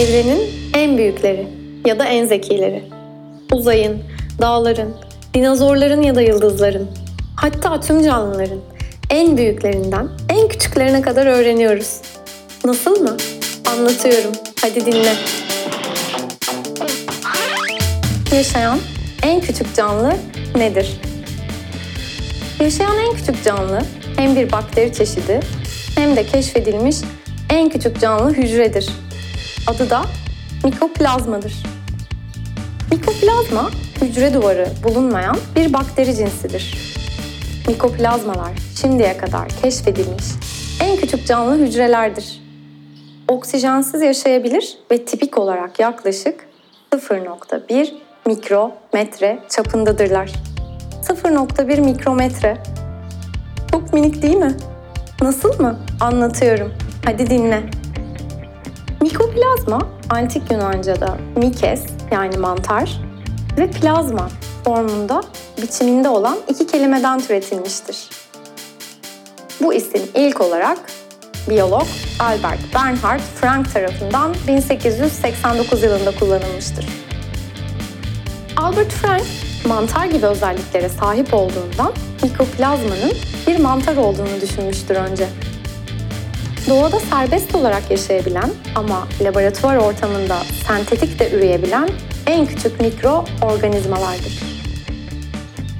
Evrenin en büyükleri ya da en zekileri. Uzayın, dağların, dinozorların ya da yıldızların, hatta tüm canlıların en büyüklerinden en küçüklerine kadar öğreniyoruz. Nasıl mı? Anlatıyorum. Hadi dinle. Yaşayan en küçük canlı nedir? Yaşayan en küçük canlı hem bir bakteri çeşidi hem de keşfedilmiş en küçük canlı hücredir. Adı da mikoplazmadır. Mikoplazma, hücre duvarı bulunmayan bir bakteri cinsidir. Mikoplazmalar şimdiye kadar keşfedilmiş en küçük canlı hücrelerdir. Oksijensiz yaşayabilir ve tipik olarak yaklaşık 0.1 mikrometre çapındadırlar. 0.1 mikrometre. Çok minik değil mi? Nasıl mı? Anlatıyorum. Hadi dinle. Mikoplazma, antik Yunanca'da mikes yani mantar ve plazma formunda biçiminde olan iki kelimeden türetilmiştir. Bu isim ilk olarak biyolog Albert Bernhard Frank tarafından 1889 yılında kullanılmıştır. Albert Frank, mantar gibi özelliklere sahip olduğundan mikoplazmanın bir mantar olduğunu düşünmüştür önce. Doğada serbest olarak yaşayabilen ama laboratuvar ortamında sentetik de üreyebilen en küçük mikroorganizmalardır.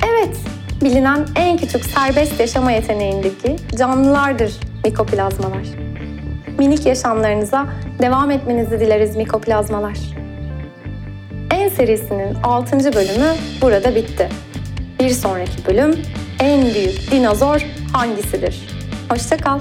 Evet, bilinen en küçük serbest yaşama yeteneğindeki canlılardır mikoplazmalar. Minik yaşamlarınıza devam etmenizi dileriz mikoplazmalar. En serisinin 6. bölümü burada bitti. Bir sonraki bölüm en büyük dinozor hangisidir? Hoşça kal.